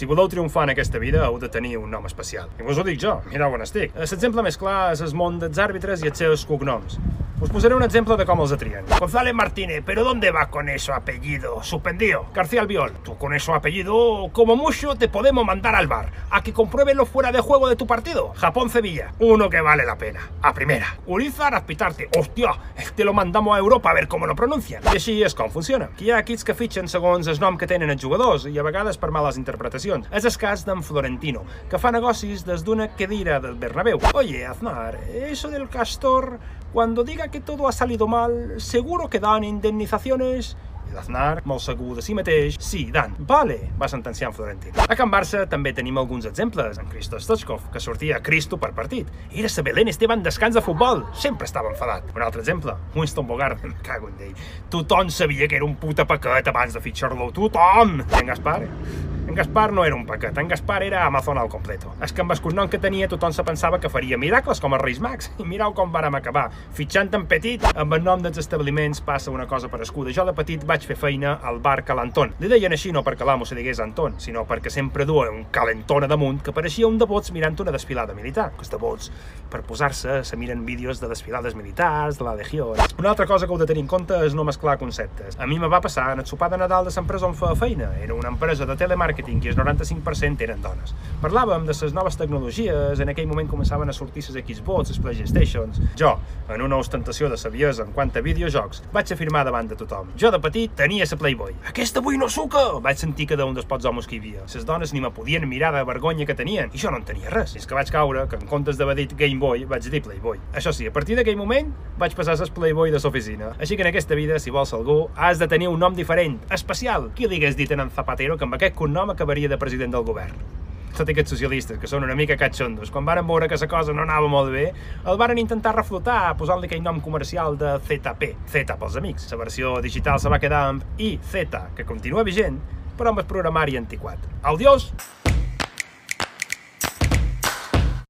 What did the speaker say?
Si voleu triomfar en aquesta vida, heu de tenir un nom especial. I vos ho dic jo, mireu on estic. L'exemple més clar és el món dels àrbitres i els seus cognoms. Us posaré un exemple de com els atrien. González Martínez, ¿pero dónde va con eso apellido? Suspendido. García Albiol, tú con eso apellido, como mucho te podemos mandar al bar a que comprueben lo fuera de juego de tu partido. Japón-Sevilla, uno que vale la pena. A primera. Urizar, Aspitarte, hostia, este lo mandamos a Europa a ver cómo lo pronuncian. I així és com funciona. Hi ha equips que fitxen segons el nom que tenen els jugadors i a vegades per males interpretacions. És el cas d'en Florentino, que fa negocis des d'una cadira del Bernabéu. Oye, Aznar, eso del Castor, cuando diga que todo ha salido mal, seguro que dan indemnizaciones i l'Aznar, molt segur de si mateix, sí, Dan, vale, va sentenciar en Florentino. A Can Barça també tenim alguns exemples. En Christo Stochkov, que sortia a Cristo per partit. Era sa Belén Esteban descans de futbol. Sempre estava enfadat. Un altre exemple, Winston Bogart, em cago en ell. Tothom sabia que era un puta paquet abans de fitxar-lo. Tothom! I en Gaspar, en Gaspar no era un paquet, en Gaspar era Amazon al completo. És que amb el cognom que tenia tothom se pensava que faria miracles com els Reis Mags. I mireu com vàrem acabar, fitxant en petit. Amb el nom dels establiments passa una cosa per escuda. Jo de petit vaig fer feina al bar Calanton. Li deien així no perquè l'amo se digués Anton, sinó perquè sempre duia un calentón a damunt que pareixia un de bots mirant una desfilada militar. De bots, per posar-se, se miren vídeos de desfilades militars, de la Legió... Una altra cosa que heu de tenir en compte és no mesclar conceptes. A mi me va passar en el sopar de Nadal de l'empresa on feia feina. Era una empresa de telemàrqueting i el 95% eren dones. Parlàvem de les noves tecnologies, en aquell moment començaven a sortir les Xbox, les Playstations. Jo, en una ostentació de saviesa en quant a videojocs, vaig afirmar davant de tothom. Jo de petit tenia la Playboy. Aquesta avui no suca! Vaig sentir cada un dels pots homes que hi havia. Les dones ni me podien mirar de vergonya que tenien, i jo no en tenia res. És que vaig caure que en comptes d'haver dit Game Boy, vaig dir Playboy. Això sí, a partir d'aquell moment vaig passar a Playboy de l'oficina. Així que en aquesta vida, si vols algú, has de tenir un nom diferent, especial. Qui li hagués dit en Zapatero que amb aquest cognom acabaria de president del govern? tot aquests socialistes, que són una mica catxondos, quan varen veure que la cosa no anava molt bé, el varen intentar reflotar posant-li aquell nom comercial de ZP, Z pels amics. La versió digital se va quedar amb IZ, que continua vigent, però amb el programari antiquat. Al dios!